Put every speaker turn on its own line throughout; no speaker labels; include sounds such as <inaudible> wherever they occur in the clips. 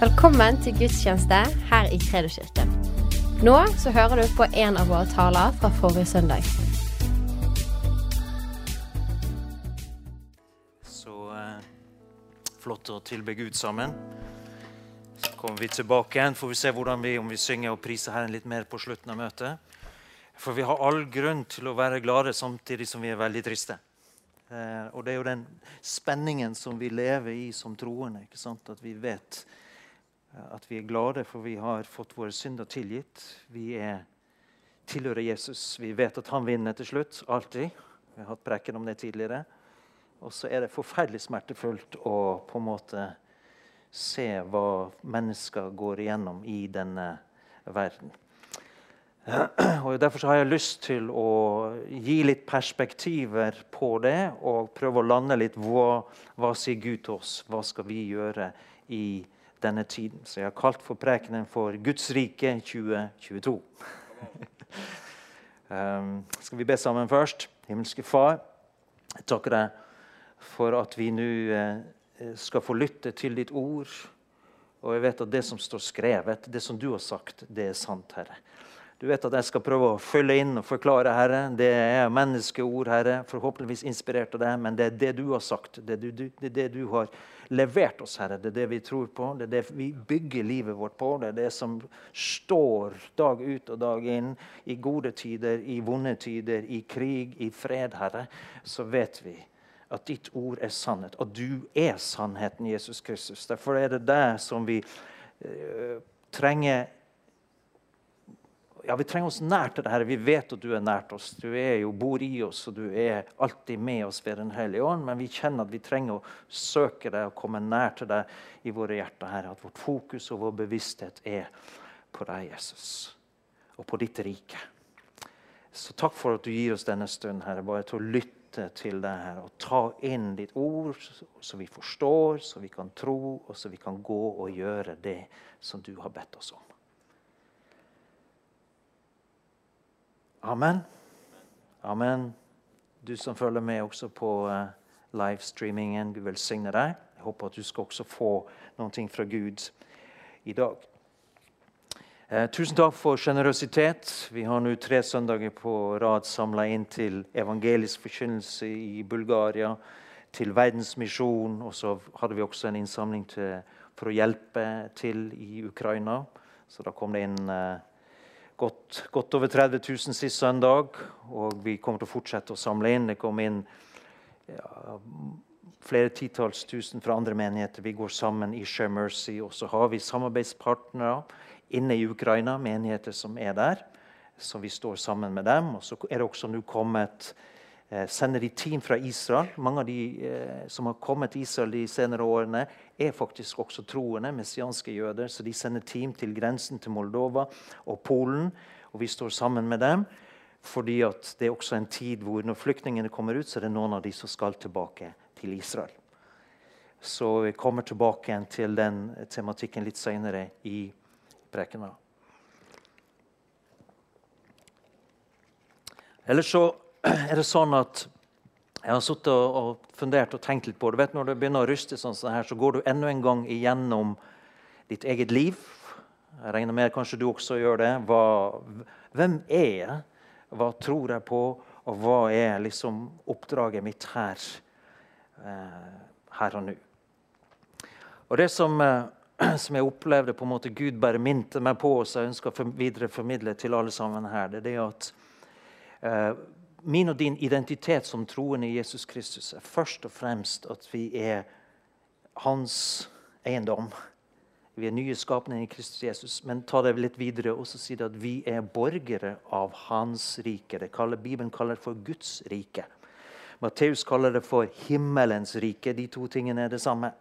Velkommen til gudstjeneste her i Kredoskirken. Nå så hører du på en av våre taler fra forrige søndag.
Så eh, flott å tilbe Gud sammen. Så kommer vi tilbake igjen, får vi se hvordan vi, om vi synger og priser Herren litt mer på slutten av møtet. For vi har all grunn til å være glade samtidig som vi er veldig triste. Eh, og det er jo den spenningen som vi lever i som troende. ikke sant? At vi vet at vi er glade for vi har fått våre synder tilgitt. Vi er tilhører Jesus. Vi vet at han vinner til slutt. Alltid. Vi har hatt preken om det tidligere. Og så er det forferdelig smertefullt å på en måte se hva mennesker går igjennom i denne verden. <clears throat> Og Derfor har jeg lyst til å gi litt perspektiver på det og prøve å lande litt hva, hva sier Gud til oss? Hva skal vi gjøre i denne tiden? Så jeg har kalt for prekenen for Guds rike 2022. <laughs> um, skal vi be sammen først? Himmelske Far, jeg takker deg for at vi nå eh, skal få lytte til ditt ord. Og jeg vet at det som står skrevet, det som du har sagt, det er sant, Herre. Du vet at jeg skal prøve å følge inn og forklare, Herre. Det er menneskeord, Herre. Forhåpentligvis inspirert av deg, men det er det du har sagt. Det er, du, det er det du har levert oss, Herre. Det er det vi tror på. Det er det vi bygger livet vårt på. Det er det som står dag ut og dag inn. I gode tider, i vonde tider, i krig, i fred, Herre. Så vet vi at ditt ord er sannhet. Og du er sannheten, Jesus Kristus. Derfor er det det som vi uh, trenger ja, Vi trenger oss nær til det Herre. Vi vet at du er nært oss. Du er jo, bor i oss, og du er alltid med oss ved Den hellige ånd. Men vi kjenner at vi trenger å søke deg og komme nær til deg i våre hjerter. Herre. At vårt fokus og vår bevissthet er på deg, Jesus, og på ditt rike. Så takk for at du gir oss denne stunden, Herre, bare til å lytte til deg her, og ta inn ditt ord, så vi forstår, så vi kan tro, og så vi kan gå og gjøre det som du har bedt oss om. Amen. Amen. Du som følger med også på uh, livestreamingen, Gud velsigne deg. Jeg håper at du skal også få noe fra Gud i dag. Eh, tusen takk for sjenerøsitet. Vi har nå tre søndager på rad samla inn til evangelisk forkynnelse i Bulgaria, til verdensmisjon, og så hadde vi også en innsamling til, for å hjelpe til i Ukraina. Så da kom det inn eh, godt, godt, over 30 000 sist søndag. Og vi kommer til å fortsette å samle inn. Det kom inn ja, flere titalls tusen fra andre menigheter. Vi går sammen i Share Mercy. Og så har vi samarbeidspartnere inne i Ukraina, menigheter som er der. Så vi står sammen med dem. Og så er det også nå kommet sender de team fra Israel. Mange av de eh, som har kommet til Israel de senere årene, er faktisk også troende, messianske jøder. Så de sender team til grensen til Moldova og Polen, og vi står sammen med dem. Fordi det er også en tid hvor når flyktningene kommer ut, så er det noen av de som skal tilbake til Israel. Så vi kommer tilbake til den tematikken litt senere i prekena. Ellers så er det sånn at jeg har sittet og, fundert og tenkt litt på det. Vet, når det begynner å ryste, sånn her, så går du enda en gang igjennom ditt eget liv. Jeg regner med kanskje du også gjør det. Hva, hvem er jeg? Hva tror jeg på? Og hva er liksom oppdraget mitt her, eh, her og nå? Og Det som, eh, <clears throat> som, jeg opplevde på en måte Gud bare minte meg på, og som jeg ønsker å videreformidle til alle sammen her, det er det at eh, min og din identitet som troende i Jesus Kristus er først og fremst at vi er hans eiendom. Vi er nye skapninger i Kristus Jesus. Men ta det litt videre og si at vi er borgere av hans rike. Det kaller, Bibelen kaller det for Guds rike. Matteus kaller det for himmelens rike. De to tingene er det samme.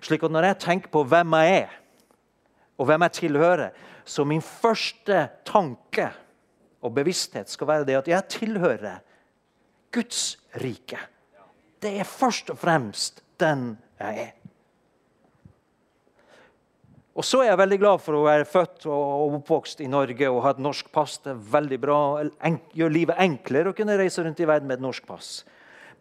Slik at Når jeg tenker på hvem jeg er, og hvem jeg tilhører, så min første tanke og bevissthet skal være det at jeg tilhører Guds rike. Det er først og fremst den jeg er. Og så er jeg veldig glad for å være født og oppvokst i Norge og ha et norsk pass. Det er veldig bra. Gjør livet enklere å kunne reise rundt i verden med et norsk pass.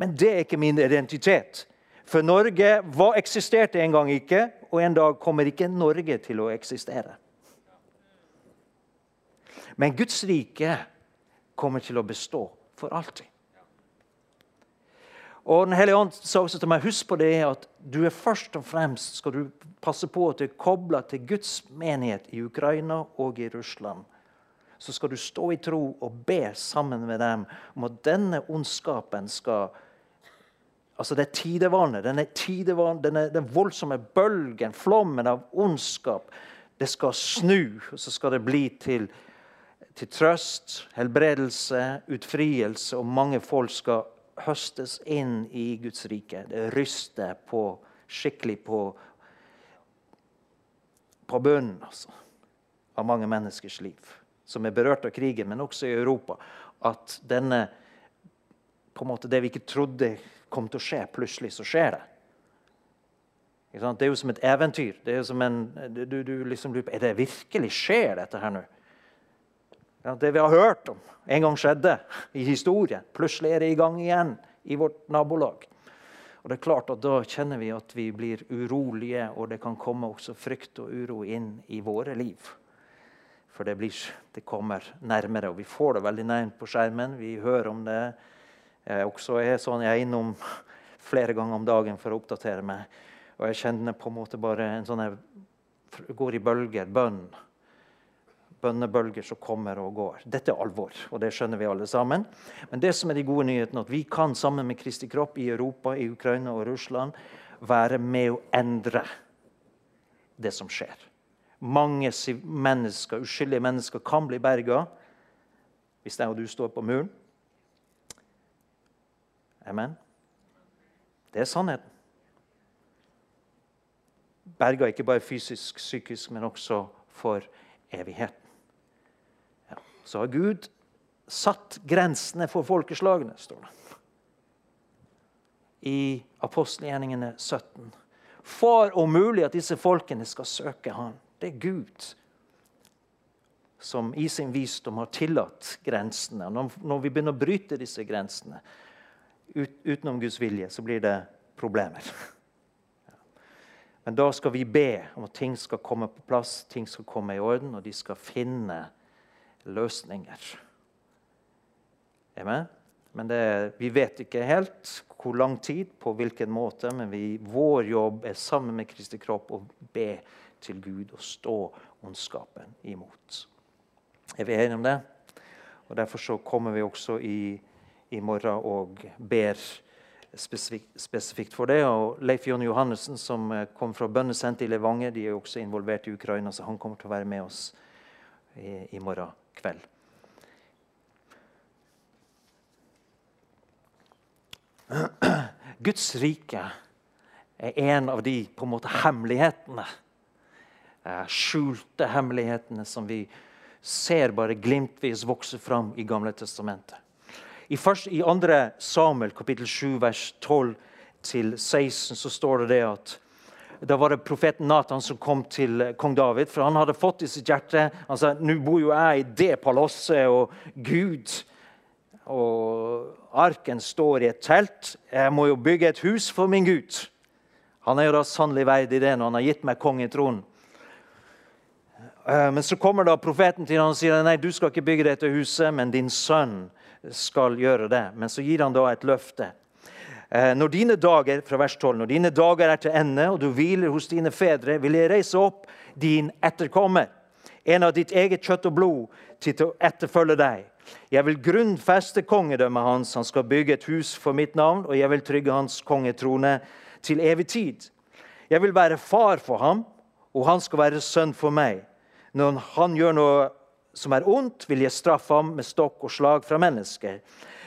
Men det er ikke min identitet. For Norge var, eksisterte en gang ikke, og en dag kommer ikke Norge til å eksistere. Men Guds rike kommer til å bestå for alltid. Og Den hellige ånd sa også til meg husk på det at du er først og fremst skal du passe på at du er kobla til Guds menighet i Ukraina og i Russland. Så skal du stå i tro og be sammen med dem om at denne ondskapen skal Altså det tidevannet, denne, tidevann, denne den voldsomme bølgen, flommen av ondskap, det skal snu. Og så skal det bli til, til trøst, helbredelse, utfrielse, og mange folk skal høstes inn i Guds rike. Det ryster på, skikkelig på, på bunnen altså, av mange menneskers liv. Som er berørt av krigen, men også i Europa. At denne, på en måte det vi ikke trodde kom til å skje, plutselig så skjer det. Det er jo som et eventyr. Det er, jo som en, du, du liksom er det virkelig skjer, dette her nå. Ja, det vi har hørt om en gang skjedde i historien. Plutselig er det i gang igjen i vårt nabolag. Og det er klart at Da kjenner vi at vi blir urolige, og det kan komme også frykt og uro inn i våre liv. For det, blir, det kommer nærmere, og vi får det veldig nærmt på skjermen. Vi hører om det. Jeg også sånn jeg er innom flere ganger om dagen for å oppdatere meg. Og jeg kjenner på en måte bare en sånn jeg går i bølger, bønn bønnebølger som kommer og går. Dette er alvor, og det skjønner vi alle sammen. Men det som er de gode nyhetene, at vi kan sammen med Kristi kropp i Europa, i Ukraina og Russland være med å endre det som skjer. Mange mennesker, uskyldige mennesker kan bli berga hvis jeg og du står på muren. Amen. Det er sannheten. Berga ikke bare fysisk, psykisk, men også for evigheten så har Gud satt grensene for folkeslagene, står det. I apostelgjerningene 17. For om mulig at disse folkene skal søke Han. Det er Gud som i sin visdom har tillatt grensene. Når vi begynner å bryte disse grensene utenom Guds vilje, så blir det problemer. Men da skal vi be om at ting skal komme på plass, ting skal komme i orden, og de skal finne løsninger. Amen. Men det, vi vet ikke helt hvor lang tid, på hvilken måte, men vi, vår jobb er sammen med Kristi kropp å be til Gud og stå ondskapen imot. Er vi enige om det? Og Derfor så kommer vi også i, i morgen og ber spesifikt, spesifikt, for det. Og Leif Jonny Johannessen, som kom fra bønnesenteret i Levanger, de er også involvert i Ukraina, så han kommer til å være med oss i, i morgen kveld. <clears throat> Guds rike er en av de på en måte hemmelighetene, eh, skjulte hemmelighetene som vi ser bare glimtvis vokse fram i Gamle testamentet. I, første, I andre Samuel kapittel 7 vers 12-16 så står det det at da var det profeten Nathan som kom til eh, kong David. For han hadde fått i sitt hjerte Han sa nå bor jo jeg i det palasset, og Gud og arken står i et telt. Jeg må jo bygge et hus for min Gud. Han er jo da sannelig verdig det når han har gitt meg kongetronen. Eh, men så kommer da profeten til han og sier nei, du skal ikke bygge dette huset, men din sønn skal gjøre det. Men så gir han da et løfte. Eh, når dine dager fra vers 12, når dine dager er til ende, og du hviler hos dine fedre, vil jeg reise opp din etterkommer, en av ditt eget kjøtt og blod, til å etterfølge deg. Jeg vil grunnfeste kongedømmet hans, han skal bygge et hus for mitt navn, og jeg vil trygge hans kongetrone til evig tid. Jeg vil være far for ham, og han skal være sønn for meg. Når han gjør noe som er ondt, vil jeg straffe ham med stokk og slag fra mennesker.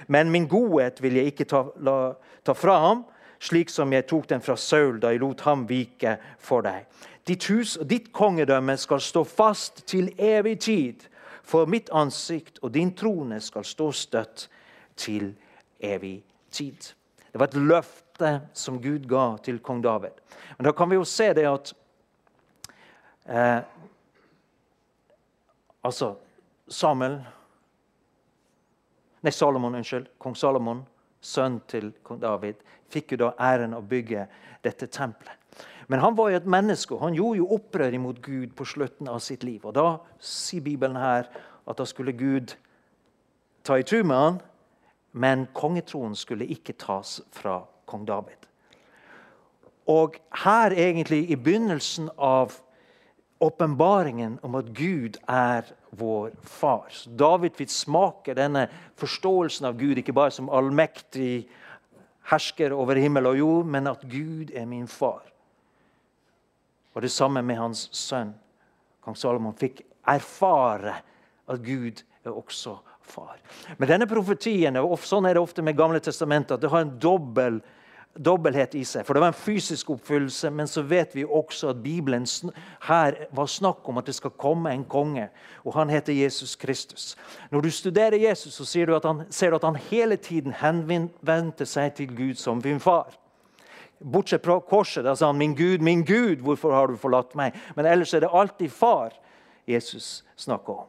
Men min godhet vil jeg ikke ta, la, ta fra ham, slik som jeg tok den fra Saul da jeg lot ham vike for deg. Ditt hus og ditt kongedømme skal stå fast til evig tid. For mitt ansikt og din trone skal stå støtt til evig tid. Det var et løfte som Gud ga til kong David. Men da kan vi jo se det at eh, Altså Samuel Nei, Salomon, unnskyld. Kong Salomon, sønn til kong David, fikk jo da æren å bygge dette tempelet. Men han var jo et menneske, og han gjorde jo opprør imot Gud på slutten av sitt liv. Og Da sier Bibelen her at da skulle Gud ta i tur med han, men kongetroen skulle ikke tas fra kong David. Og her egentlig i begynnelsen av åpenbaringen om at Gud er vår far. Så David vil smake denne forståelsen av Gud ikke bare som allmektig hersker over himmel og jord, men at Gud er min far. Og det samme med hans sønn. Kong Salomon fikk erfare at Gud er også far. Men denne profetien, og sånn er det ofte med Gamle testamentet, at det har en dobbel dobbelthet i seg. For Det var en fysisk oppfyllelse, men så vet vi også at Bibelen her var snakk om at det skal komme en konge. Og han heter Jesus Kristus. Når du studerer Jesus, så ser du at han, du at han hele tiden henvendte seg til Gud som din far. Bortsett fra korset. Da sa han 'Min Gud, min Gud, hvorfor har du forlatt meg?' Men ellers er det alltid far Jesus snakker om.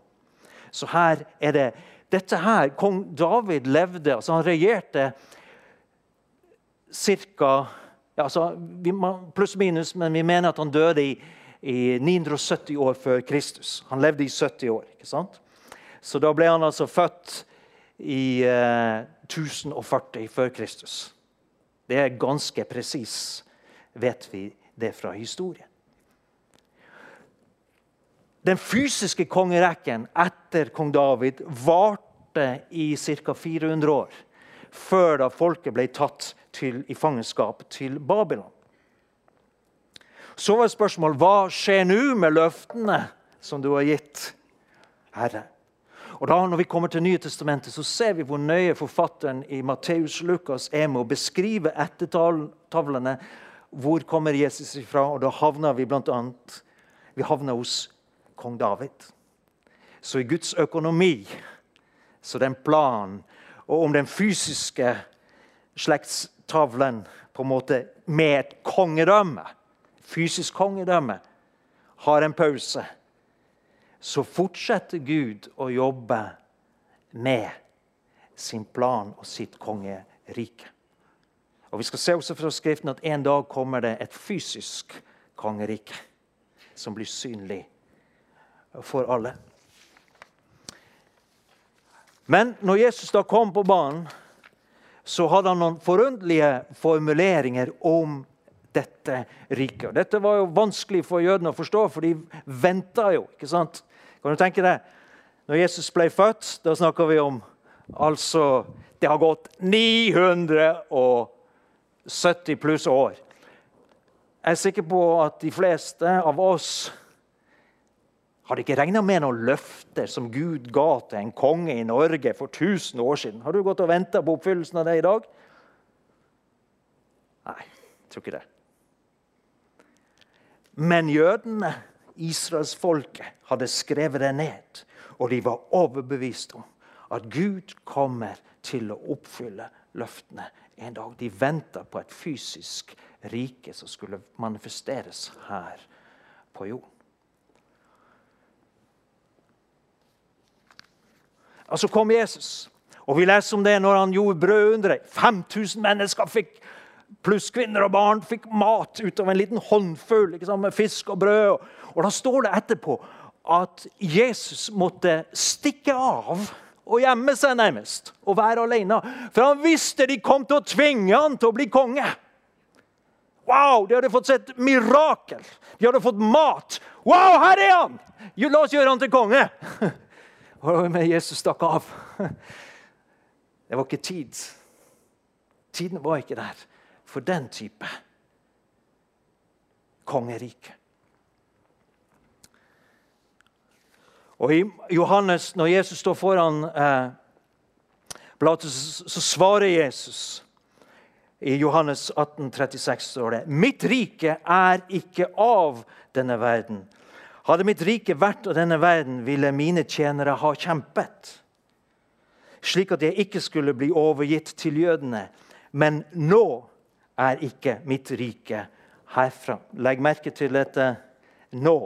Så her er det dette her, Kong David levde, altså han regjerte ca. Ja, altså, Pluss-minus, men vi mener at han døde i, i 970 år før Kristus. Han levde i 70 år. ikke sant? Så da ble han altså født i eh, 1040 før Kristus. Det er ganske presis, vet vi det fra historien. Den fysiske kongerekken etter kong David varte i ca. 400 år. Før da folket ble tatt til, i fangenskap til Babylon. Så var spørsmålet hva skjer nå med løftene som du har gitt, Herre? Og da Når vi kommer til Nye testamentet, så ser vi hvor nøye forfatteren i Matteus Lukas er med å beskrive ettertavlene. Hvor kommer Jesus ifra? Og Da havner vi blant annet, Vi havner hos kong David. Så i Guds økonomi, så den planen, og om den fysiske slektstavlen på en måte med et kongedømme, fysisk kongedømme, har en pause, så fortsetter Gud å jobbe med sin plan og sitt kongerike. Og Vi skal se også fra Skriften at en dag kommer det et fysisk kongerike som blir synlig for alle. Men når Jesus da kom på banen, så hadde han noen forunderlige formuleringer om dette riket. Dette var jo vanskelig for jødene å forstå, for de venta jo. ikke sant? Kan du tenke deg? Når Jesus ble født, da snakker vi om altså Det har gått 970 pluss år. Jeg er sikker på at de fleste av oss hadde ikke regna med noen løfter som Gud ga til en konge i Norge for 1000 år siden. Har du gått og venta på oppfyllelsen av det i dag? Nei, jeg tror ikke det. Men jødene, israelsfolket, hadde skrevet det ned. Og de var overbevist om at Gud kommer til å oppfylle løftene en dag. De venta på et fysisk rike som skulle manifesteres her på jorden. Og så kom Jesus. Og Vi leser om det når han gjorde brødunderet. 5000 mennesker fikk, pluss kvinner og barn fikk mat ut av en liten håndfull med fisk og brød. Og Da står det etterpå at Jesus måtte stikke av og gjemme seg nærmest og være alene. For han visste de kom til å tvinge han til å bli konge. Wow, De hadde fått sett mirakel. De hadde fått mat. Wow, her er han! La oss gjøre han til konge. <laughs> Men Jesus stakk av. <laughs> Det var ikke tid. Tiden var ikke der for den type kongerike. Og i Johannes, Når Jesus står foran eh, Pilatus, så svarer Jesus i Johannes 18, 36 står det Mitt rike er ikke av denne verden. Hadde mitt rike vært av denne verden, ville mine tjenere ha kjempet, slik at jeg ikke skulle bli overgitt til jødene. Men nå er ikke mitt rike herfra. Legg merke til dette nå.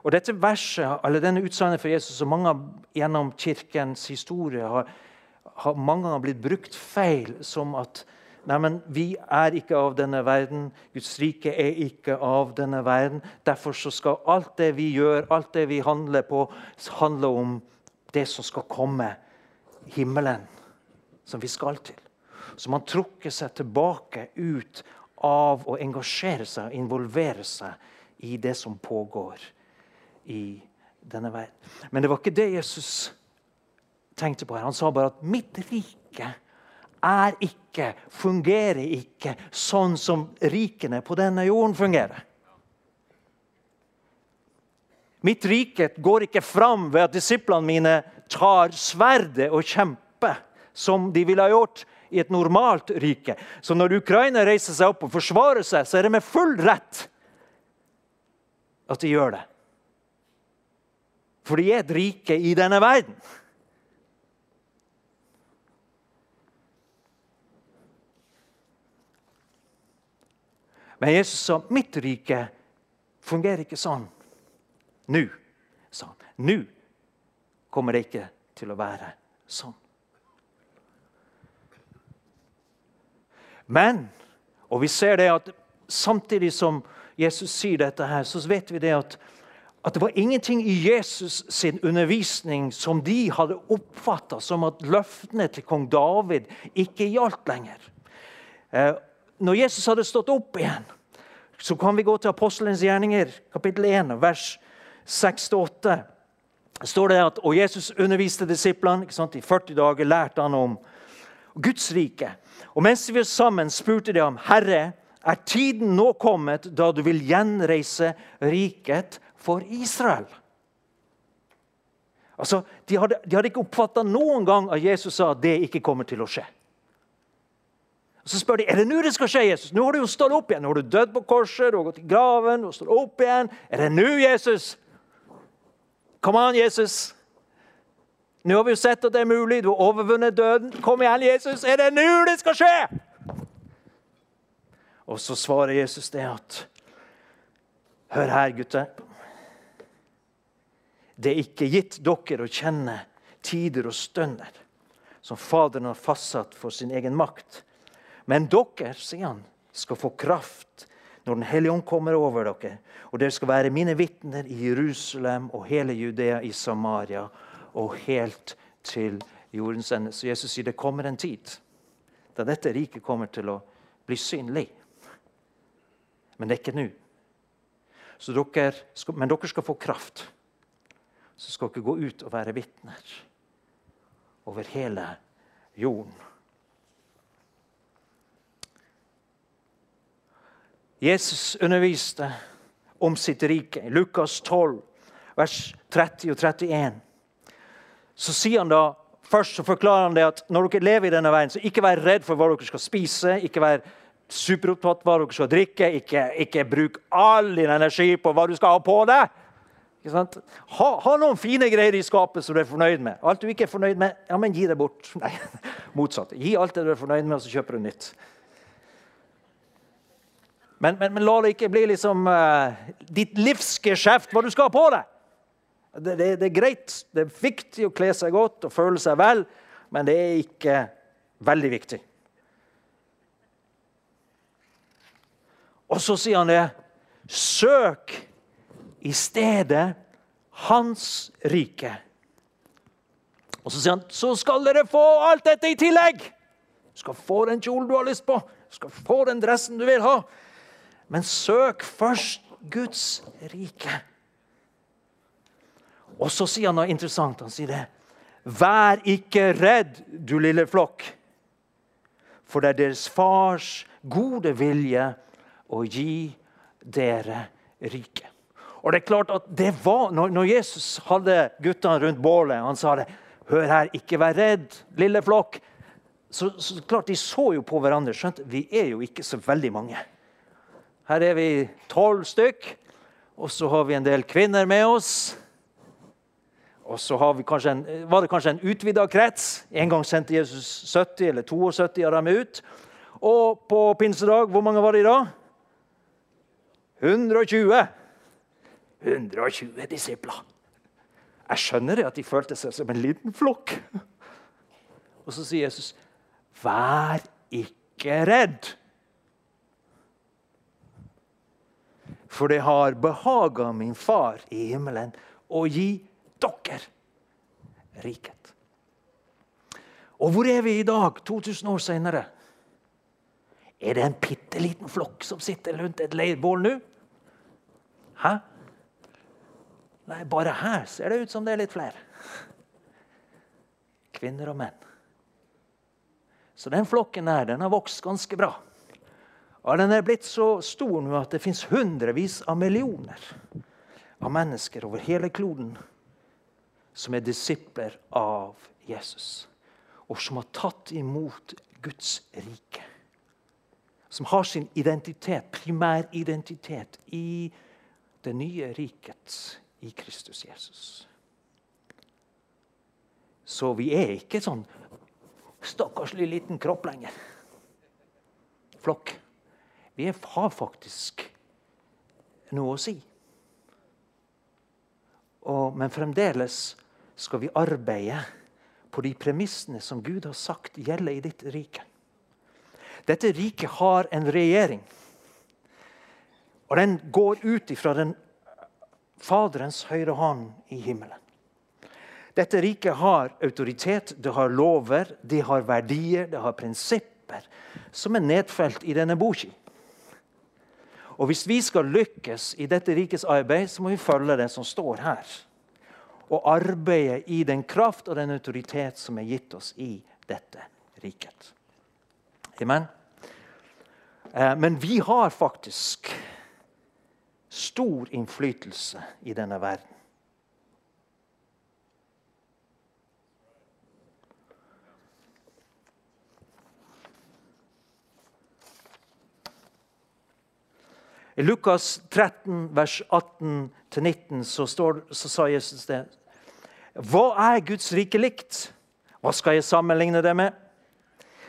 Og dette verset, eller Denne utsagnet for Jesus som mange gjennom kirkens historie har har mange ganger blitt brukt feil som at Neimen, vi er ikke av denne verden. Guds rike er ikke av denne verden. Derfor skal alt det vi gjør, alt det vi handler på, handle om det som skal komme. Himmelen, som vi skal til. Så man trukker seg tilbake ut av å engasjere seg, involvere seg i det som pågår i denne verden. Men det var ikke det Jesus tenkte på her. Han sa bare at 'mitt rike' er ikke, fungerer ikke sånn som rikene på denne jorden fungerer. Mitt rike går ikke fram ved at disiplene mine tar sverdet og kjemper, som de ville ha gjort i et normalt rike. Så når Ukraina reiser seg opp og forsvarer seg, så er det med full rett at de gjør det. For de er et rike i denne verden. Men Jesus sa mitt rike fungerer ikke sånn. Nå, sa han. Nå kommer det ikke til å være sånn. Men, og vi ser det at samtidig som Jesus sier dette, her, så vet vi det at, at det var ingenting i Jesus sin undervisning som de hadde oppfatta som at løftene til kong David ikke gjaldt lenger. Når Jesus hadde stått opp igjen, så kan vi gå til apostelens gjerninger, kapittel 1, vers 6-8. står det at, Og Jesus underviste disiplene. I 40 dager lærte han om Guds rike. Og mens vi var sammen, spurte de ham, Herre, er tiden nå kommet da du vil gjenreise riket for Israel? Altså, De hadde, de hadde ikke oppfatta noen gang at Jesus sa at det ikke kommer til å skje. Så spør de er det nå det skal skje. Jesus? Nå har du jo stått opp igjen. Nå har du dødd på korset, du har gått i graven, du har stått opp igjen. Er det nå, Jesus? Kom an, Jesus. Nå har vi jo sett at det er mulig. Du har overvunnet døden. Kom igjen, Jesus. Er det nå det skal skje? Og så svarer Jesus det at Hør her, gutter. Det er ikke gitt dere å kjenne tider og stunder som Faderen har fastsatt for sin egen makt. Men dere, sier han, skal få kraft når Den hellige ånd kommer over dere. Og dere skal være mine vitner i Jerusalem og hele Judea, i Samaria og helt til jordens ende. Så Jesus sier det kommer en tid da dette riket kommer til å bli synlig. Men det er ikke nå. Men dere skal få kraft. Så skal dere gå ut og være vitner over hele jorden. Jesus underviste om sitt rike. I Lukas 12, vers 30 og 31. Så sier han da, Først så forklarer han det at når dere lever i denne verden, så ikke vær redd for hva dere skal spise. Ikke vær superopptatt hva dere skal drikke. Ikke, ikke bruk all din energi på hva du skal ha på deg. Ha, ha, noen fine greier i skapet som du er fornøyd med. Alt du ikke er fornøyd med, ja, men gi det bort. <laughs> Nei, motsatt. Gi alt det du er fornøyd med, og så kjøper du nytt. Men, men, men, la det ikke bli liksom uh, ditt livsgeskjeft hva du skal ha på deg. Det, det, det, er greit. Det er viktig å kle seg godt og føle seg vel, men det er ikke veldig viktig. Og så sier han det. Søk i stedet Hans rike. Og så sier han så skal dere få alt dette i tillegg. Du skal få den kjolen du har lyst på, du skal få den dressen du vil ha. Men søk først Guds rike. Og så sier han noe interessant. Han sier det. Vær ikke redd, du lille flokk, for det er deres fars gode vilje å gi dere rike. Og det er klart at det var, Når Jesus hadde guttene rundt bålet, han sa det Hør her, ikke vær redd, lille flokk. Så, så klart De så jo på hverandre. skjønt, Vi er jo ikke så veldig mange. Her er vi tolv stykk, og så har vi en del kvinner med oss. Og så en, var det kanskje en utvida krets. En gang sendte Jesus 70 eller 72 av dem ut. Og på pinsedag, hvor mange var de da? 120. 120 disipler. Jeg skjønner det at de følte seg som en liten flokk. Og så sier Jesus, 'Vær ikke redd'. For det har behaga min far i himmelen å gi dere riket. Og hvor er vi i dag, 2000 år senere? Er det en bitte liten flokk som sitter rundt et leirbål nå? Hæ? Nei, bare her ser det ut som det er litt flere. Kvinner og menn. Så den flokken der, den har vokst ganske bra. Og den er blitt så stor nå at det fins hundrevis av millioner av mennesker over hele kloden som er disipler av Jesus, og som har tatt imot Guds rike. Som har sin identitet, primæridentitet, i det nye riket i Kristus Jesus. Så vi er ikke sånn stakkarslig liten kropp lenger. Flokk. Vi har faktisk noe å si. Og, men fremdeles skal vi arbeide på de premissene som Gud har sagt gjelder i ditt rike. Dette riket har en regjering. Og den går ut ifra den Faderens høyre hånd i himmelen. Dette riket har autoritet, det har lover, det har verdier, det har prinsipper som er nedfelt i denne boka. Og Hvis vi skal lykkes i dette rikets arbeid, så må vi følge det som står her. Og arbeide i den kraft og den autoritet som er gitt oss i dette riket. Amen. Eh, men vi har faktisk stor innflytelse i denne verden. I Lukas 13, vers 18-19 så, så sa Jesus det. Hva er Guds rike likt? Hva skal jeg sammenligne det med?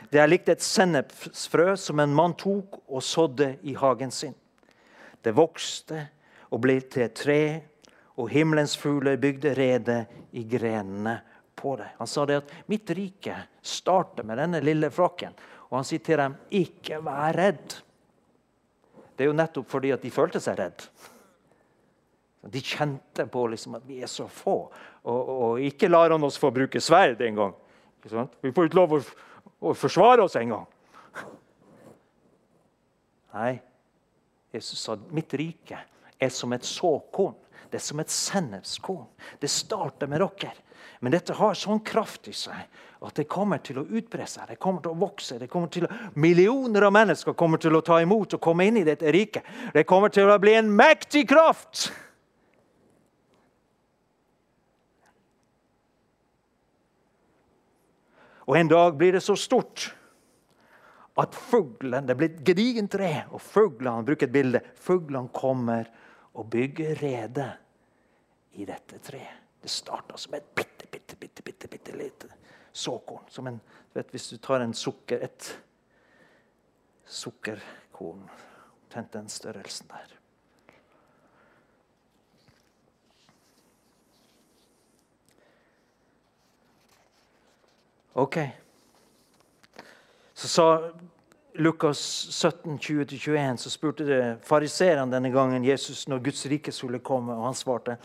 Det er likt et sennepsfrø som en mann tok og sådde i hagen sin. Det vokste og ble til et tre, og himmelens fugler bygde rede i grenene på det. Han sa det at mitt rike starter med denne lille flokken. Og han sier til dem, ikke vær redd. Det er jo nettopp fordi at de følte seg redd. De kjente på liksom at vi er så få. Og, og ikke lar han oss få bruke sverd engang. Vi får ikke lov å, å forsvare oss engang. Nei, Jesus sa mitt rike er som et såkorn. Det er som et sennepskorn. Det starter med dere. Men dette har sånn kraft i seg at det kommer til å utbre seg, det kommer til å vokse. det kommer til å, Millioner av mennesker kommer til å ta imot og komme inn i dette riket. Det kommer til å bli en mektig kraft. Og en dag blir det så stort at fuglen Det blir et gedigent tre, og fuglene bruker et bilde, fuglene kommer og bygger rede i dette treet. Det starta som et bitte, bitte, bitte, bitte, bitte lite såkorn. Som en, vet, hvis du tar en sukker, et sukkerkorn Omtrent den størrelsen der. Ok. Så sa Lukas 17, 20-21, så spurte fariseerne denne gangen Jesus når Guds rike skulle komme, og han svarte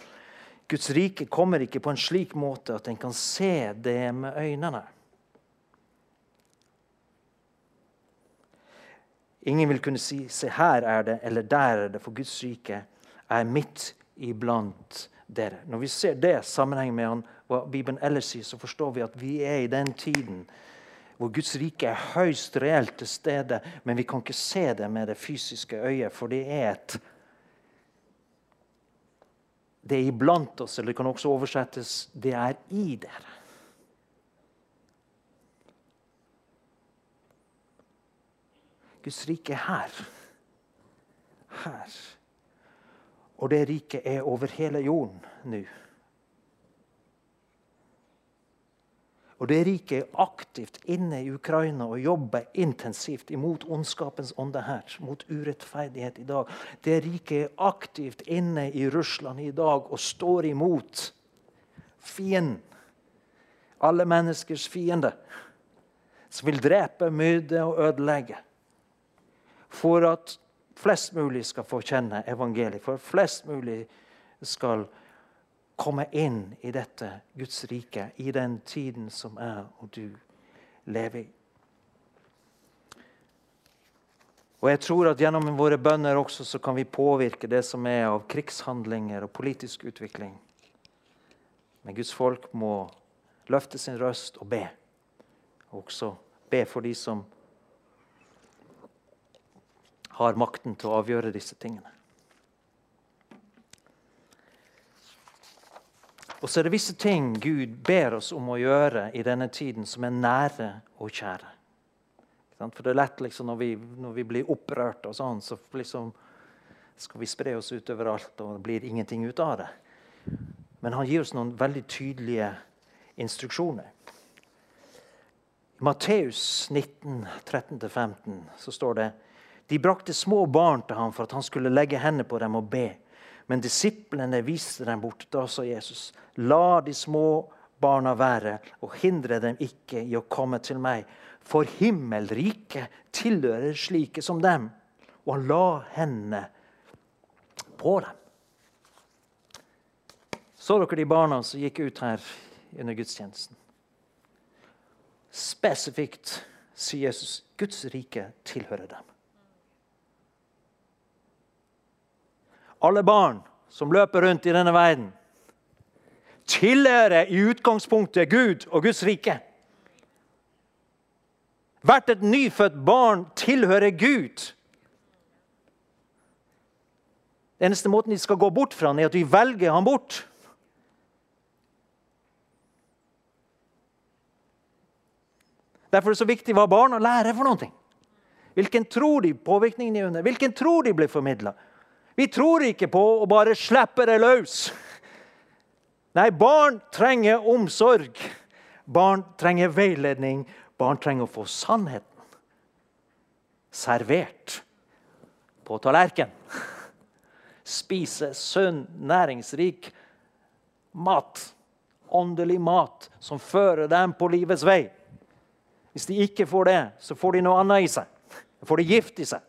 Guds rike kommer ikke på en slik måte at en kan se det med øynene. Ingen vil kunne si 'se her er det', eller 'der er det', for Guds rike er midt iblant dere. Når vi ser det sammenheng med hva Bibelen ellers sier, så forstår vi at vi er i den tiden hvor Guds rike er høyst reelt til stede, men vi kan ikke se det med det fysiske øyet, for det er et det er iblant oss, eller det kan også oversettes 'det er i dere'. Guds rike er her. Her. Og det riket er over hele jorden nå. Og det riket er aktivt inne i Ukraina og jobber intensivt imot ondskapens ånde her, mot urettferdighet i dag. Det riket er aktivt inne i Russland i dag og står imot fienden. Alle menneskers fiende. som vil drepe, myrde og ødelegge. For at flest mulig skal få kjenne evangeliet, for at flest mulig skal komme inn i dette Guds rike i den tiden som jeg og du lever i. Og jeg tror at Gjennom våre bønner også så kan vi påvirke det som er av krigshandlinger og politisk utvikling. Men Guds folk må løfte sin røst og be. Og også be for de som har makten til å avgjøre disse tingene. Og så er det visse ting Gud ber oss om å gjøre i denne tiden som er nære og kjære. For det er lett liksom, når, vi, når vi blir opprørt, og sånn, så liksom skal vi spre oss ut overalt, og det blir ingenting ut av det. Men han gir oss noen veldig tydelige instruksjoner. I Matteus 19, 13-15 så står det de brakte små barn til ham for at han skulle legge hendene på dem og be. Men disiplene viste dem bort. Da sa Jesus, la de små barna være, og hindre dem ikke i å komme til meg. For himmelriket tilhører slike som dem. Og han la hendene på dem. Så dere de barna som gikk ut her under gudstjenesten? Spesifikt sier Jesus Guds rike tilhører dem. Alle barn som løper rundt i denne verden, tilhører i utgangspunktet Gud og Guds rike. Hvert et nyfødt barn tilhører Gud. Den eneste måten de skal gå bort fra ham, er at de velger ham bort. Derfor er det så viktig hva barna lærer for noe. Hvilken tro de påvirkningen de under, hvilken tro de blir formidla. Vi tror ikke på å bare slippe det løs. Nei, barn trenger omsorg. Barn trenger veiledning. Barn trenger å få sannheten servert på tallerken. Spise sunn, næringsrik mat. Åndelig mat som fører dem på livets vei. Hvis de ikke får det, så får de noe annet i seg. Får de gift i seg.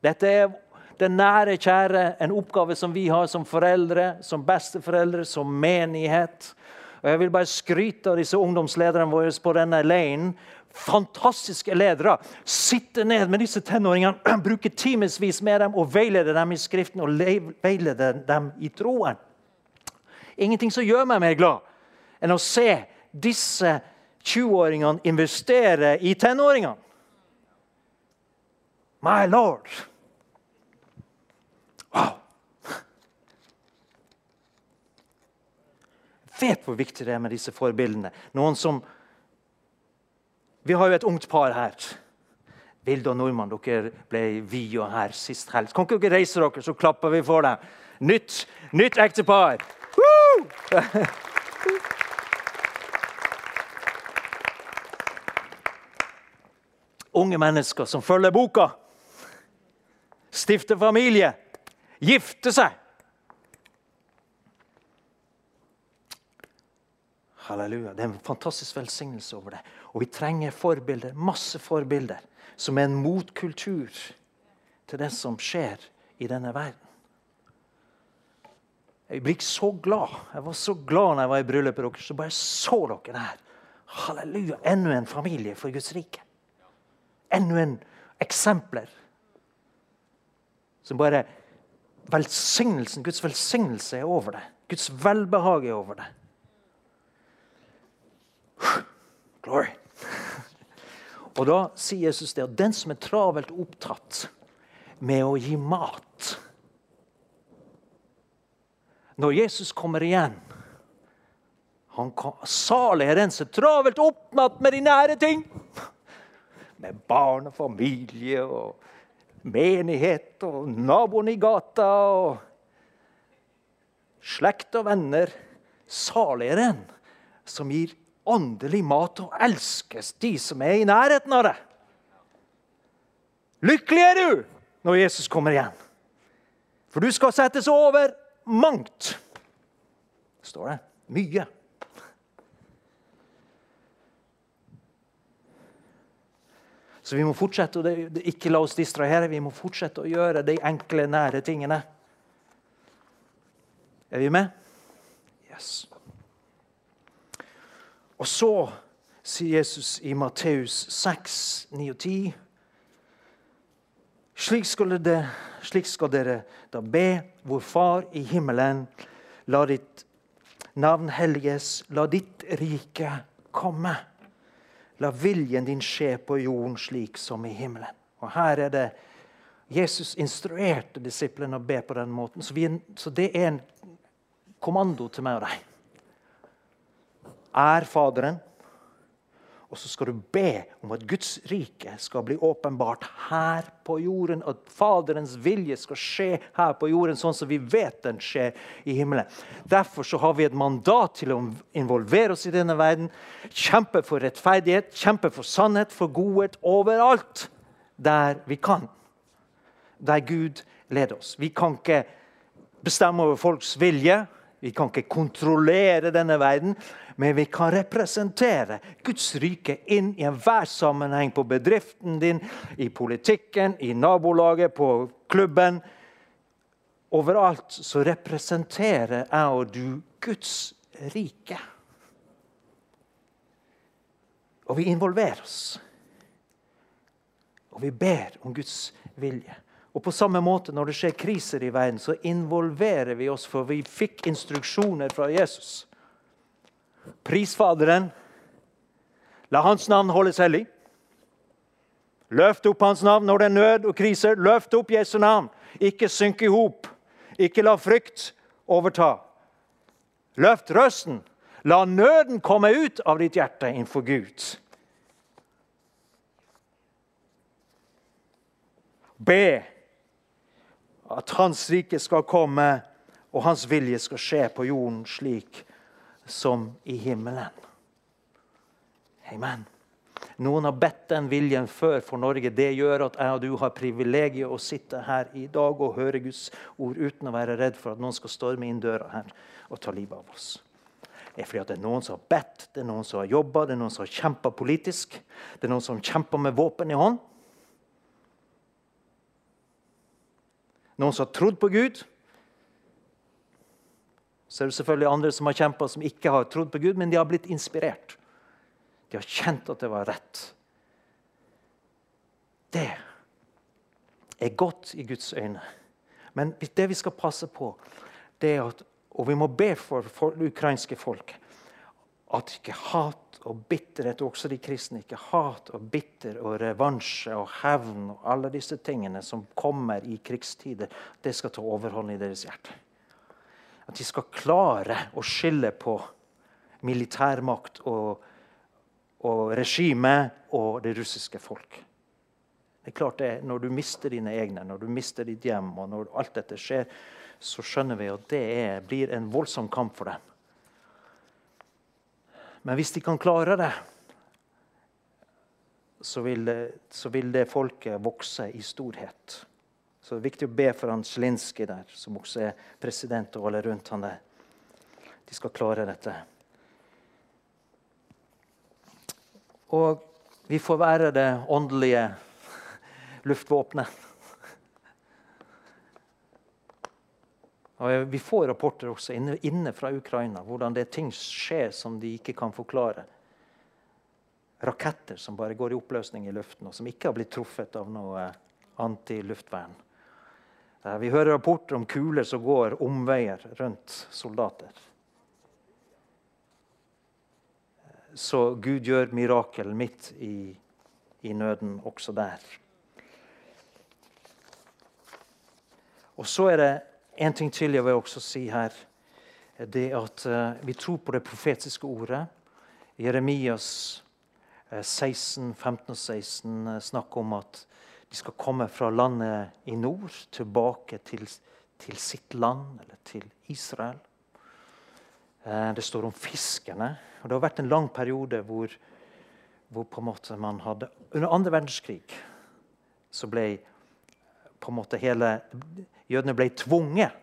Dette er det nære, kjære, en oppgave som vi har som foreldre, som besteforeldre, som menighet. Og Jeg vil bare skryte av disse ungdomslederne våre på denne leiren. Fantastiske ledere. Sitte ned med disse tenåringene, <clears throat> bruke timevis med dem og veilede dem i Skriften og veilede dem i troen. Ingenting som gjør meg mer glad enn å se disse 20-åringene investere i tenåringene. My lord! Wow! Vet hvor viktig det er med disse forbildene. Noen som Vi har jo et ungt par her. Vilde og Nordmann, dere ble via her sist helg. Kan ikke dere reise dere, så klapper vi for dem? Nytt, nytt ektepar! <laughs> Unge mennesker som følger boka. Stifter familie gifte seg. Halleluja. Det er en fantastisk velsignelse over det. Og vi trenger forbilder, masse forbilder, som er en motkultur til det som skjer i denne verden. Jeg blir så glad. Jeg var så glad når jeg var i bryllupet deres. Så bare så dere der. Halleluja. Enda en familie for Guds rike. Enda en eksempler som bare velsignelsen, Guds velsignelse er over det. Guds velbehag er over det. Glory. Og Da sier Jesus det at den som er travelt opptatt med å gi mat Når Jesus kommer igjen han kan, Salig er den som er travelt opptatt med de nære ting. Med barn og familie og menighet og naboen i gata og slekt og venner. Saligere enn som gir åndelig mat og elskes de som er i nærheten av det. Lykkelig er du når Jesus kommer igjen, for du skal settes over mangt. Står det. Mye. Så vi må fortsette å ikke la oss distrahere. Vi må fortsette å gjøre de enkle, nære tingene. Er vi med? Yes. Og så sier Jesus i Matteus 6, 9 og 10 slik skal, det, slik skal dere da be vår Far i himmelen. La ditt navn helliges, la ditt rike komme. La viljen din skje på jorden slik som i himmelen. Og her er det Jesus instruerte disiplene å be på den måten. Så, vi, så det er en kommando til meg og deg. Er Faderen og så skal du be om at Guds rike skal bli åpenbart her på jorden. At Faderens vilje skal skje her på jorden, sånn som vi vet den skjer i himmelen. Derfor så har vi et mandat til å involvere oss i denne verden. Kjempe for rettferdighet, kjempe for sannhet, for godhet overalt der vi kan. Der Gud leder oss. Vi kan ikke bestemme over folks vilje. Vi kan ikke kontrollere denne verden, men vi kan representere Guds rike inn i enhver sammenheng. På bedriften din, i politikken, i nabolaget, på klubben. Overalt så representerer jeg og du Guds rike. Og vi involverer oss. Og vi ber om Guds vilje. Og på samme måte Når det skjer kriser i verden, så involverer vi oss, for vi fikk instruksjoner fra Jesus. Pris Faderen. La Hans navn holdes hellig. Løft opp Hans navn når det er nød og kriser. Løft opp Jesu navn. Ikke synk i hop. Ikke la frykt overta. Løft røsten. La nøden komme ut av ditt hjerte innenfor Gud. Be at Hans rike skal komme, og Hans vilje skal skje på jorden slik som i himmelen. Amen. Noen har bedt den viljen før for Norge. Det gjør at jeg og du har privilegiet å sitte her i dag og høre Guds ord uten å være redd for at noen skal storme inn døra her og ta livet av oss. Det er fordi det er noen som har bedt, det er noen som har jobba, det er noen som har kjempa politisk. Det er noen som kjemper med våpen i hånd. Noen som har trodd på Gud. Så er det selvfølgelig andre som har kjempa, som ikke har trodd på Gud, men de har blitt inspirert. De har kjent at det var rett. Det er godt i Guds øyne. Men det vi skal passe på, det er at, og vi må be for, for det ukrainske folk, at ikke hat og bitterhet, også de kristne, ikke hat og bitter og revansje og hevn og alle disse tingene som kommer i krigstider, det skal ta overhånd i deres hjerte. At de skal klare å skille på militærmakt og, og regime og det russiske folk. Det er klart det, Når du mister dine egne, når du mister ditt hjem, og når alt dette skjer, så skjønner vi at det er, blir en voldsom kamp for dem. Men hvis de kan klare det, så vil så vil det folket vokse i storhet. Så det er viktig å be for han Zelinskyj der, som også er president, og alle rundt han der. De skal klare dette. Og vi får være det åndelige <laughs> luftvåpenet. Og vi får rapporter også inne, inne, fra Ukraina hvordan det er ting skjer som de ikke kan forklare. Raketter som bare går i oppløsning i luften, og som ikke har blitt truffet av noe antiluftvern. Eh, vi hører rapporter om kuler som går omveier rundt soldater. Så Gud gjør mirakel midt i, i nøden også der. Og så er det en ting til jeg vil også si her. Det at uh, vi tror på det profetiske ordet. Jeremias uh, 16, 15 og 16 uh, snakker om at de skal komme fra landet i nord tilbake til, til sitt land, eller til Israel. Eh, det står om fiskerne. og Det har vært en lang periode hvor, hvor man hadde Under andre verdenskrig så ble på en måte hele Jødene ble tvunget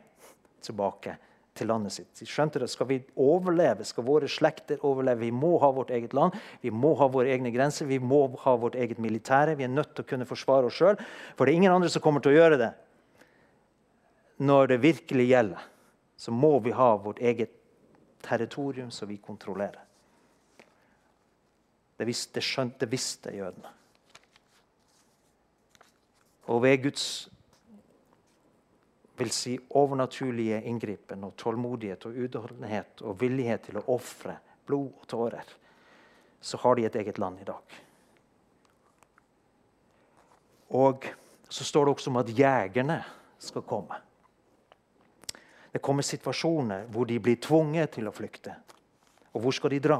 tilbake til landet sitt. De skjønte det. Skal vi overleve, skal våre slekter overleve, vi må ha vårt eget land, vi må ha våre egne grenser, vi må ha vårt eget militære. Vi er nødt til å kunne forsvare oss sjøl, for det er ingen andre som kommer til å gjøre det. Når det virkelig gjelder, så må vi ha vårt eget territorium som vi kontrollerer. Det visste, skjønte, visste jødene. Og ved Guds vil si overnaturlige inngripen og tålmodighet og utholdenhet og villighet til å ofre blod og tårer, så har de et eget land i dag. Og så står det også om at jegerne skal komme. Det kommer situasjoner hvor de blir tvunget til å flykte. Og hvor skal de dra?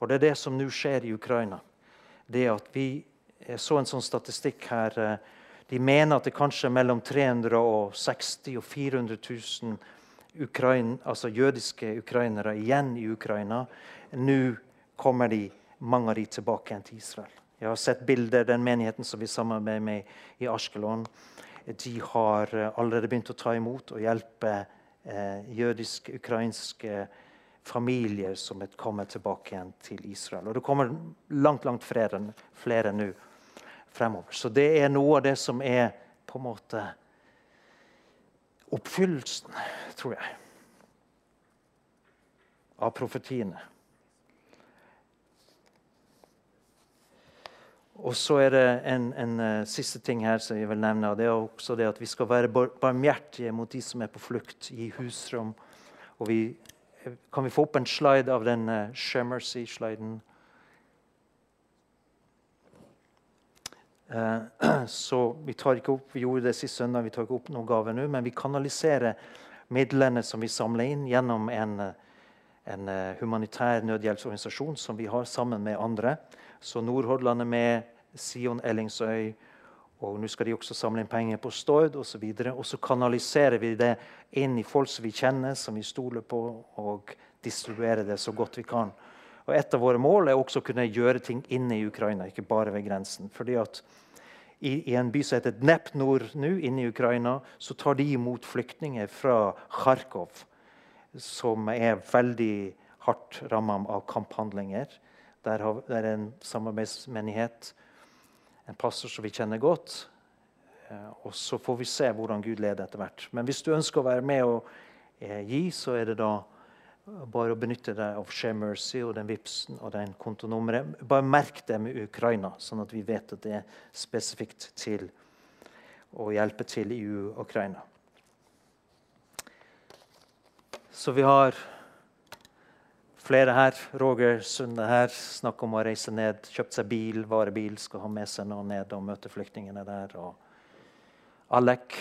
Og Det er det som nå skjer i Ukraina. Det at vi så en sånn statistikk her eh, de mener at det kanskje er mellom 360 og 400 000 Ukraine, altså jødiske ukrainere igjen i Ukraina. Nå kommer de, mange av de tilbake igjen til Israel. Jeg har sett bilder den menigheten som vi samarbeider med i Askelon. De har eh, allerede begynt å ta imot og hjelpe eh, jødiske, ukrainske familier som er kommet tilbake igjen til Israel. Og Det kommer langt langt flere, flere nå fremover. Så det er noe av det som er på en måte oppfyllelsen, tror jeg, av profetiene. Og så er det en, en uh, siste ting her som jeg vil nevne. og det er også det at Vi skal være barmhjertige mot de som er på flukt, i husrom. Og vi, kan vi få opp en slide av den uh, Shemercy-sliden? <clears throat> så vi tar ikke opp, vi gjorde det sist søndag, vi tar ikke opp noen gave nå, men vi kanaliserer midlene som vi samler inn, gjennom en, en eh, humanitær nødhjelpsorganisasjon som vi har sammen med andre. Så Nordhordland er med, Sion Ellingsøy, og nå skal de også samle inn penger på Stord osv. Og, og så kanaliserer vi det inn i folk som vi kjenner, som vi stoler på, og distribuerer det så godt vi kan. Og Et av våre mål er også å kunne gjøre ting inne i Ukraina, ikke bare ved grensen. Fordi at i, i en by som heter Dnepnor nå, inne i Ukraina, så tar de imot flyktninger fra Kharkov, som er veldig hardt ramma av kamphandlinger. Der, er en samarbeidsmenighet, en pastor som vi kjenner godt. Eh, og Så får vi se hvordan Gud leder etter hvert. Men hvis du ønsker å være med og eh, gi, så er det da bare å benytte deg av Share Mercy og den Vipsen og den kontonummeret. Bare merk det med Ukraina, sånn at vi vet at det er spesifikt til å hjelpe til i Ukraina. Så vi har flere her. Roger Sunde her snakker om å reise ned. Kjøpt seg bil, varebil, skal ha med seg noe ned og møte flyktningene der. og Alek,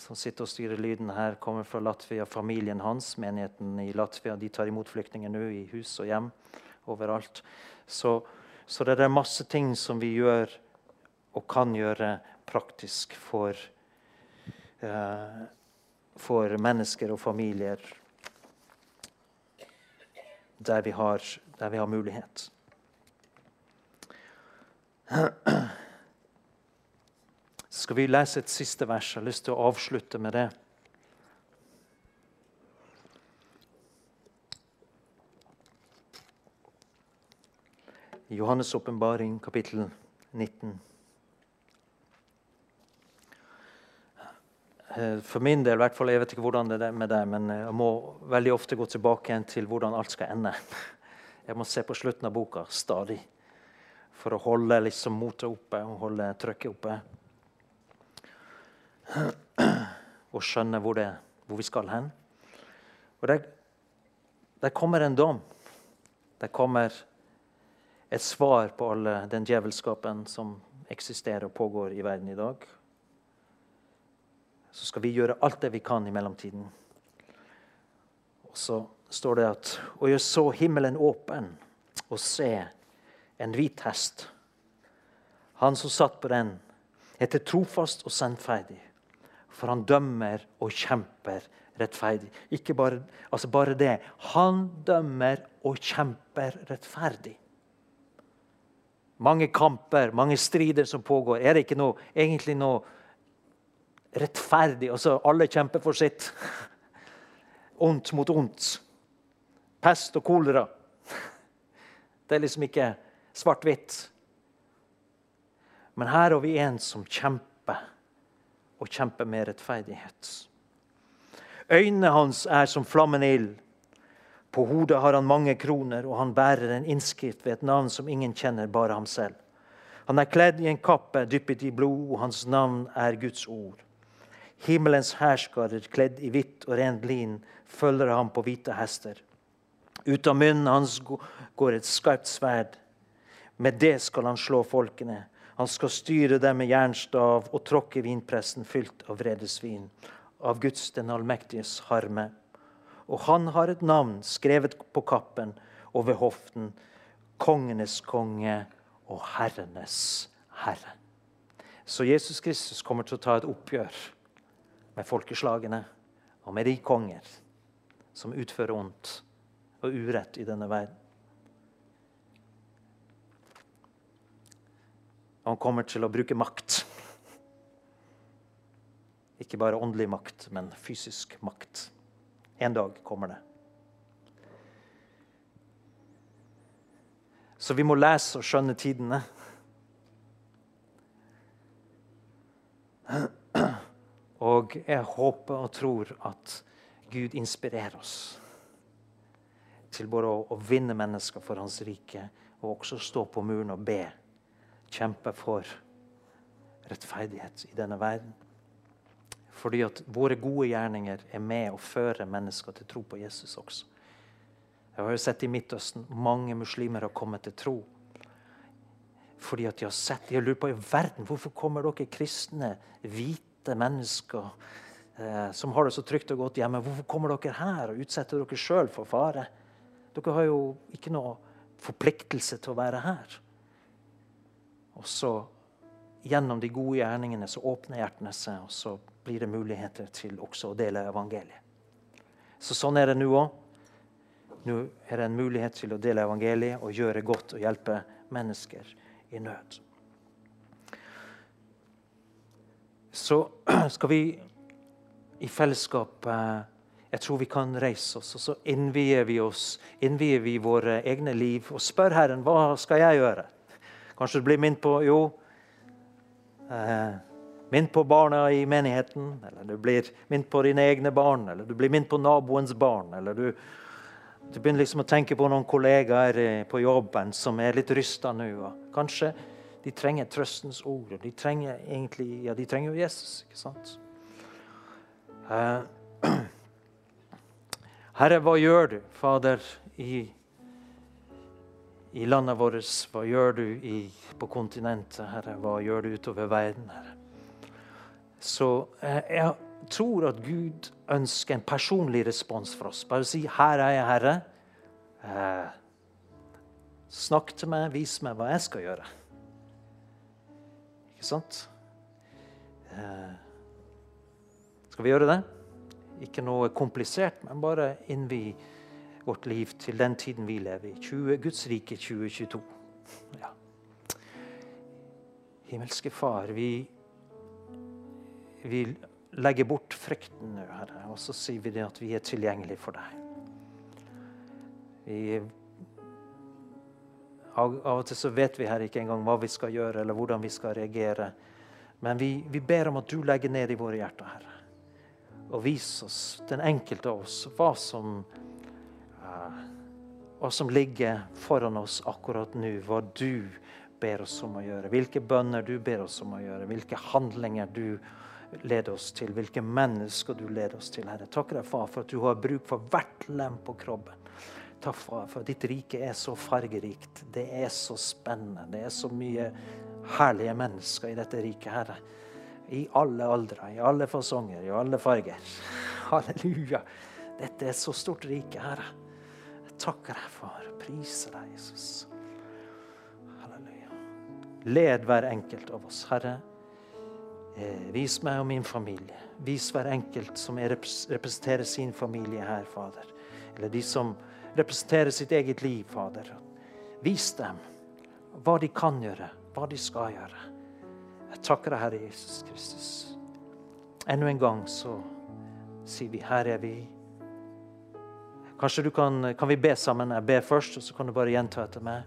som sitter og styrer lyden her, kommer fra Latvia. Familien hans, menigheten i Latvia, de tar imot flyktninger nå i hus og hjem overalt. Så, så det er masse ting som vi gjør og kan gjøre praktisk for, uh, for mennesker og familier der vi har, der vi har mulighet. <clears throat> Så skal vi lese et siste vers. Jeg har lyst til å avslutte med det. Johannes' åpenbaring, kapittel 19. Eh, for min del, i hvert fall, jeg vet ikke hvordan det er med deg, men jeg må veldig ofte gå tilbake igjen til hvordan alt skal ende. <laughs> Jeg må se på slutten av boka stadig for å holde liksom motet oppe og holde trykket oppe og skjønne hvor, det, hvor vi skal hen. Og der, der kommer en dom. Der kommer et svar på all den djevelskapen som eksisterer og pågår i verden i dag. Så skal vi gjøre alt det vi kan i mellomtiden. Og så står det at Og jeg så himmelen åpen og se en hvit hest. Han som satt på den, heter trofast og sannferdig for han dømmer og kjemper rettferdig. Ikke bare, altså bare det. Han dømmer og kjemper rettferdig. Mange kamper, mange strider som pågår. Er det ikke noe, egentlig noe rettferdig? Altså, alle kjemper for sitt. <laughs> ondt mot ondt. Pest og kolera. <laughs> Det er liksom ikke svart-hvitt. Men her har vi en som kjemper, og kjemper med rettferdighet. Øynene hans er som flammende ild. På hodet har han mange kroner, og han bærer en innskrift ved et navn som ingen kjenner, bare ham selv. Han er kledd i en kappe dyppet i blod, og hans navn er Guds ord. Himmelens hærskarer, kledd i hvitt og rent lin, følger ham på hvite hester. Ut av munnen hans går et skarpt sverd. Med det skal han slå folkene. Han skal styre dem med jernstav og tråkke vinpressen fylt av vredesvin, av Guds den allmektiges harme. Og han har et navn skrevet på kappen og ved hoften. Kongenes konge og herrenes herre. Så Jesus Kristus kommer til å ta et oppgjør med folkeslagene og med de konger som utfører ondt og urett i denne verden. Han kommer til å bruke makt. Ikke bare åndelig makt, men fysisk makt. En dag kommer det. Så vi må lese og skjønne tidene. Og jeg håper og tror at Gud inspirerer oss til både å vinne mennesker for Hans rike og også stå på muren og be. Kjempe for rettferdighet i denne verden. Fordi at våre gode gjerninger er med å føre mennesker til tro på Jesus også. Jeg har jo sett i Midtøsten mange muslimer har kommet til tro. Fordi at de har sett, de har lurt på i verden, Hvorfor kommer dere kristne, hvite mennesker eh, som har det så trygt og godt hjemme, hvorfor kommer dere her og utsetter dere sjøl for fare? Dere har jo ikke noe forpliktelse til å være her. Og så, gjennom de gode gjerningene, så åpner hjertene seg, og så blir det muligheter til også å dele evangeliet. Så sånn er det nå òg. Nå er det en mulighet til å dele evangeliet og gjøre godt og hjelpe mennesker i nød. Så <clears throat> skal vi i fellesskap eh, Jeg tror vi kan reise oss, og så innvier vi oss, innvier vi våre egne liv og spør Herren hva skal jeg gjøre. Kanskje du blir minnet på jo, eh, minnet på barna i menigheten, eller du blir minnet på dine egne barn, eller du blir minnet på naboens barn. eller du du begynner liksom å tenke på noen kollegaer eh, på jobben som er litt rysta nå. Kanskje de trenger trøstens ord. De trenger egentlig, ja, de trenger jo Jesus. ikke sant? Eh, <clears throat> Herre, hva gjør du, Fader, i, i landet vårt? Hva gjør du i, på kontinentet, Herre? Hva gjør du utover verden, Herre? Så uh, jeg tror at Gud ønsker en personlig respons fra oss. Bare si 'Her er jeg, Herre'. Eh, snakk til meg, vis meg hva jeg skal gjøre. Ikke sant? Eh, skal vi gjøre det? Ikke noe komplisert, men bare innvi vårt liv til den tiden vi lever i. 20, Guds rike 2022. Ja. Himmelske Far, vi, vi legger bort frykten nå, Herre, og så sier vi det at vi er tilgjengelige for deg. Vi, av, og til så vet vi her ikke engang hva vi skal gjøre eller hvordan vi skal reagere. Men vi, vi ber om at du legger ned i våre hjerter, Herre. Og vis oss, den enkelte av oss, hva som, hva som ligger foran oss akkurat nå. Hva du ber oss om å gjøre. Hvilke bønner du ber oss om å gjøre. Hvilke handlinger du leder oss til, hvilke mennesker du leder oss til. Herre. Takk deg, far, for at du har bruk for hvert lem på kroppen. Takk, far, for at ditt rike er så fargerikt. Det er så spennende. Det er så mye herlige mennesker i dette riket, Herre. I alle aldre, i alle fasonger, i alle farger. Halleluja. Dette er så stort rike, Herre. Jeg takker deg, far. Priser deg, Jesus. Halleluja. Led hver enkelt av oss, Herre. Eh, vis meg og min familie. Vis hver enkelt som representerer sin familie her, Fader. Eller de som representerer sitt eget liv, Fader. Vis dem hva de kan gjøre, hva de skal gjøre. Jeg takker deg, Herre Jesus Kristus. Enda en gang så sier vi, her er vi. Kanskje du kan, kan vi be sammen? Jeg ber først, og så kan du bare gjenta etter meg.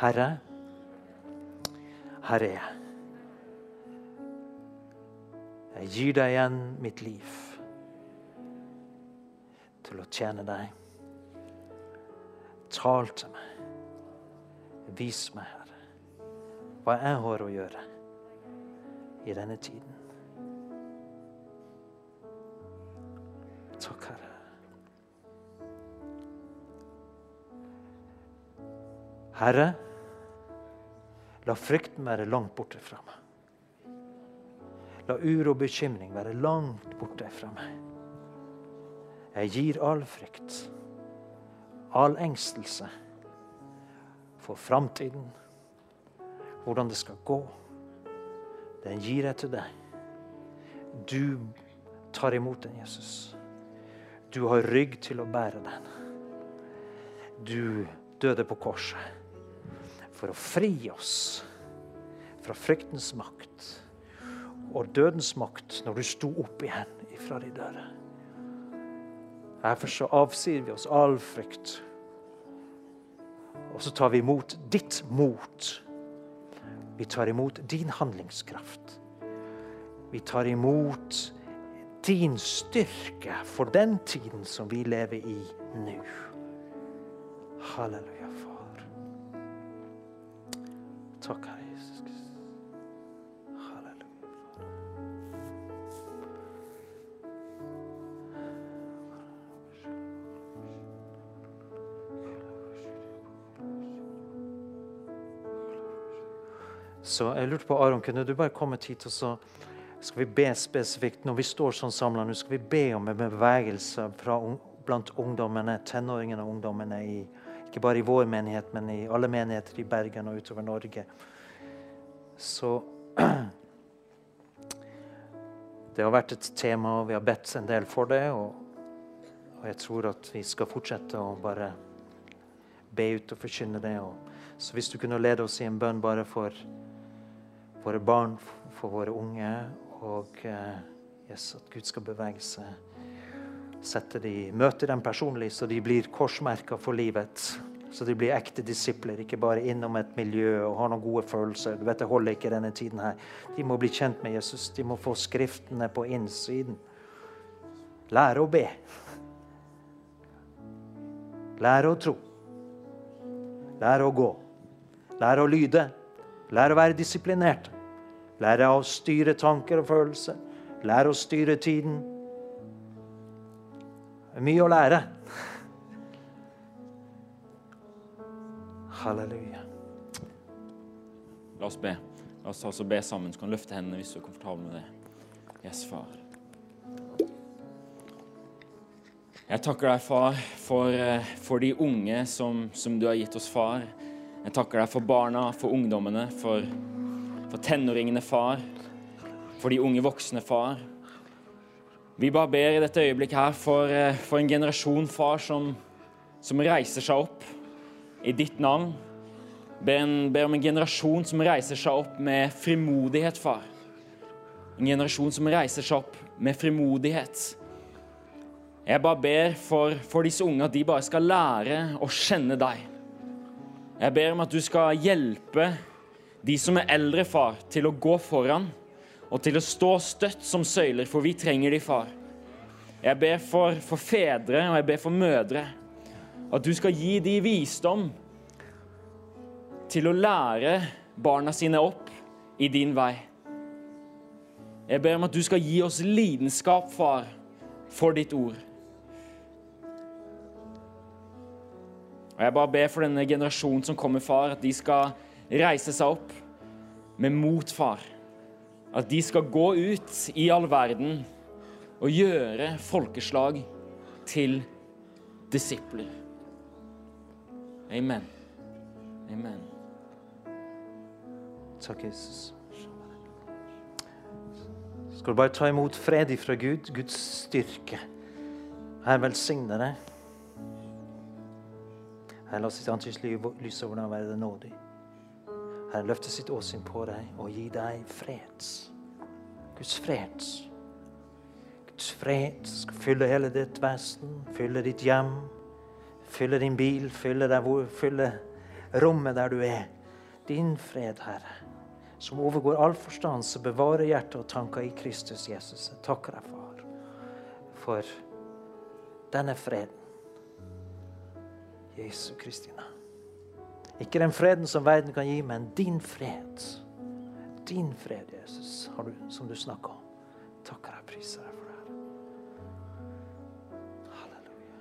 Herre, her er jeg. Jeg gir deg igjen mitt liv til å tjene deg. Tal til meg. Vis meg, Herre, hva jeg har å gjøre i denne tiden. Takk, Herre. Herre, la frykten være langt borte fra meg. La uro og bekymring være langt borte fra meg. Jeg gir all frykt, all engstelse for framtiden, hvordan det skal gå. Den gir jeg til deg. Du tar imot den, Jesus. Du har rygg til å bære den. Du døde på korset for å fri oss fra fryktens makt og dødens makt når du sto opp igjen ifra de døde. Derfor så avsier vi oss all frykt. Og så tar vi imot ditt mot. Vi tar imot din handlingskraft. Vi tar imot din styrke for den tiden som vi lever i nå. Halleluja, Takk, Herre Jesus. Halleluja. Så jeg lurte på, Aron, kunne du bare komme hit, og så skal vi be spesifikt Når vi står sånn samla nå, skal vi be om en bevegelse fra, blant ungdommene, tenåringene og ungdommene, i, ikke bare i vår menighet, men i alle menigheter i Bergen og utover Norge. Så <clears throat> Det har vært et tema, og vi har bedt en del for det. Og, og jeg tror at vi skal fortsette å bare be ut og forkynne det. Og, så hvis du kunne lede oss i en bønn bare for våre barn, for våre unge, og eh, yes, at Gud skal bevege seg. De, møte dem personlig, så de blir korsmerka for livet. Så de blir ekte disipler, ikke bare innom et miljø og har noen gode følelser. Du vet, Det holder ikke denne tiden her. De må bli kjent med Jesus. De må få skriftene på innsiden. Lære å be. Lære å tro. Lære å gå. Lære å lyde. Lære å være disiplinert. Lære å styre tanker og følelser. Lære å styre tiden. Mye å lære. Halleluja.
La oss be. La oss altså be sammen. Så kan du løfte hendene hvis du er komfortabel med det. Yes, far. Jeg takker deg, far, for, eh, for de unge som, som du har gitt oss, far. Jeg takker deg for barna, for ungdommene, for, for tenåringene, far. For de unge voksne, far. Vi bare ber i dette øyeblikket her for, eh, for en generasjon, far, som, som reiser seg opp i ditt navn. Ber, en, ber om en generasjon som reiser seg opp med frimodighet, far. En generasjon som reiser seg opp med frimodighet. Jeg bare ber for, for disse unge at de bare skal lære å kjenne deg. Jeg ber om at du skal hjelpe de som er eldre, far, til å gå foran og til å stå støtt som søyler, for vi trenger de, far. Jeg ber for, for fedre og jeg ber for mødre at du skal gi de visdom til å lære barna sine opp i din vei. Jeg ber om at du skal gi oss lidenskap, far, for ditt ord. Og Jeg bare ber for denne generasjonen som kommer, far, at de skal reise seg opp med mot, far. At de skal gå ut i all verden og gjøre folkeslag til disipler. Amen. Amen.
Takk, Jesus. Skal du bare ta imot fred fra Gud, Guds styrke. Her velsigne deg. Her la sitt ansikt lyse over deg være nådig. Her løfte sitt åsyn på deg og gi deg fred. Guds fred. Guds fred skal fylle hele ditt vesen, fylle ditt hjem, fylle din bil, fylle, hvor, fylle rommet der du er. Din fred, Herre, som overgår all forstand, som bevarer hjertet og tanker i Kristus Jesus. Jeg takker deg, Far, for denne freden. Jesu Kristi navn. Ikke den freden som verden kan gi, men din fred. Din fred, Jesus, du, som du snakker om. Takker og priser deg for det. Halleluja.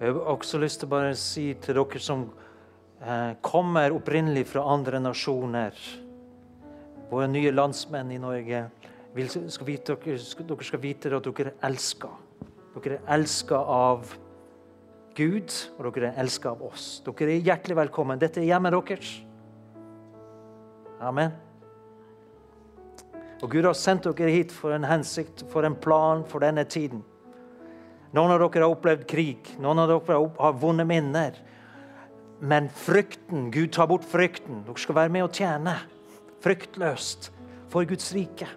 Jeg har også lyst til å bare si til dere som eh, kommer opprinnelig fra andre nasjoner, våre nye landsmenn i Norge skal vite, dere, skal, vite at dere er elska. Dere er elska av Gud, og dere er elska av oss. Dere er hjertelig velkommen. Dette er hjemmet deres. Amen. Og Gud har sendt dere hit for en hensikt, for en plan for denne tiden. Noen av dere har opplevd krig, noen av dere har vonde minner. Men frykten, Gud tar bort frykten. Dere skal være med og tjene fryktløst for Guds rike.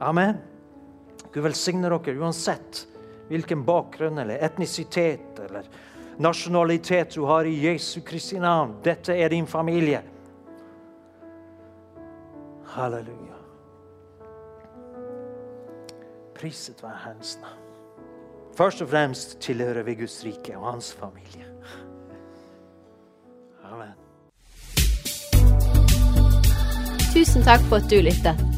Amen. Gud velsigne dere uansett hvilken bakgrunn eller etnisitet eller nasjonalitet du har i Jesu Kristi navn. Dette er din familie. Halleluja. Priset være Hans navn. Først og fremst tilhører vi Guds rike og hans familie. Amen.
Tusen takk for at du lyttet.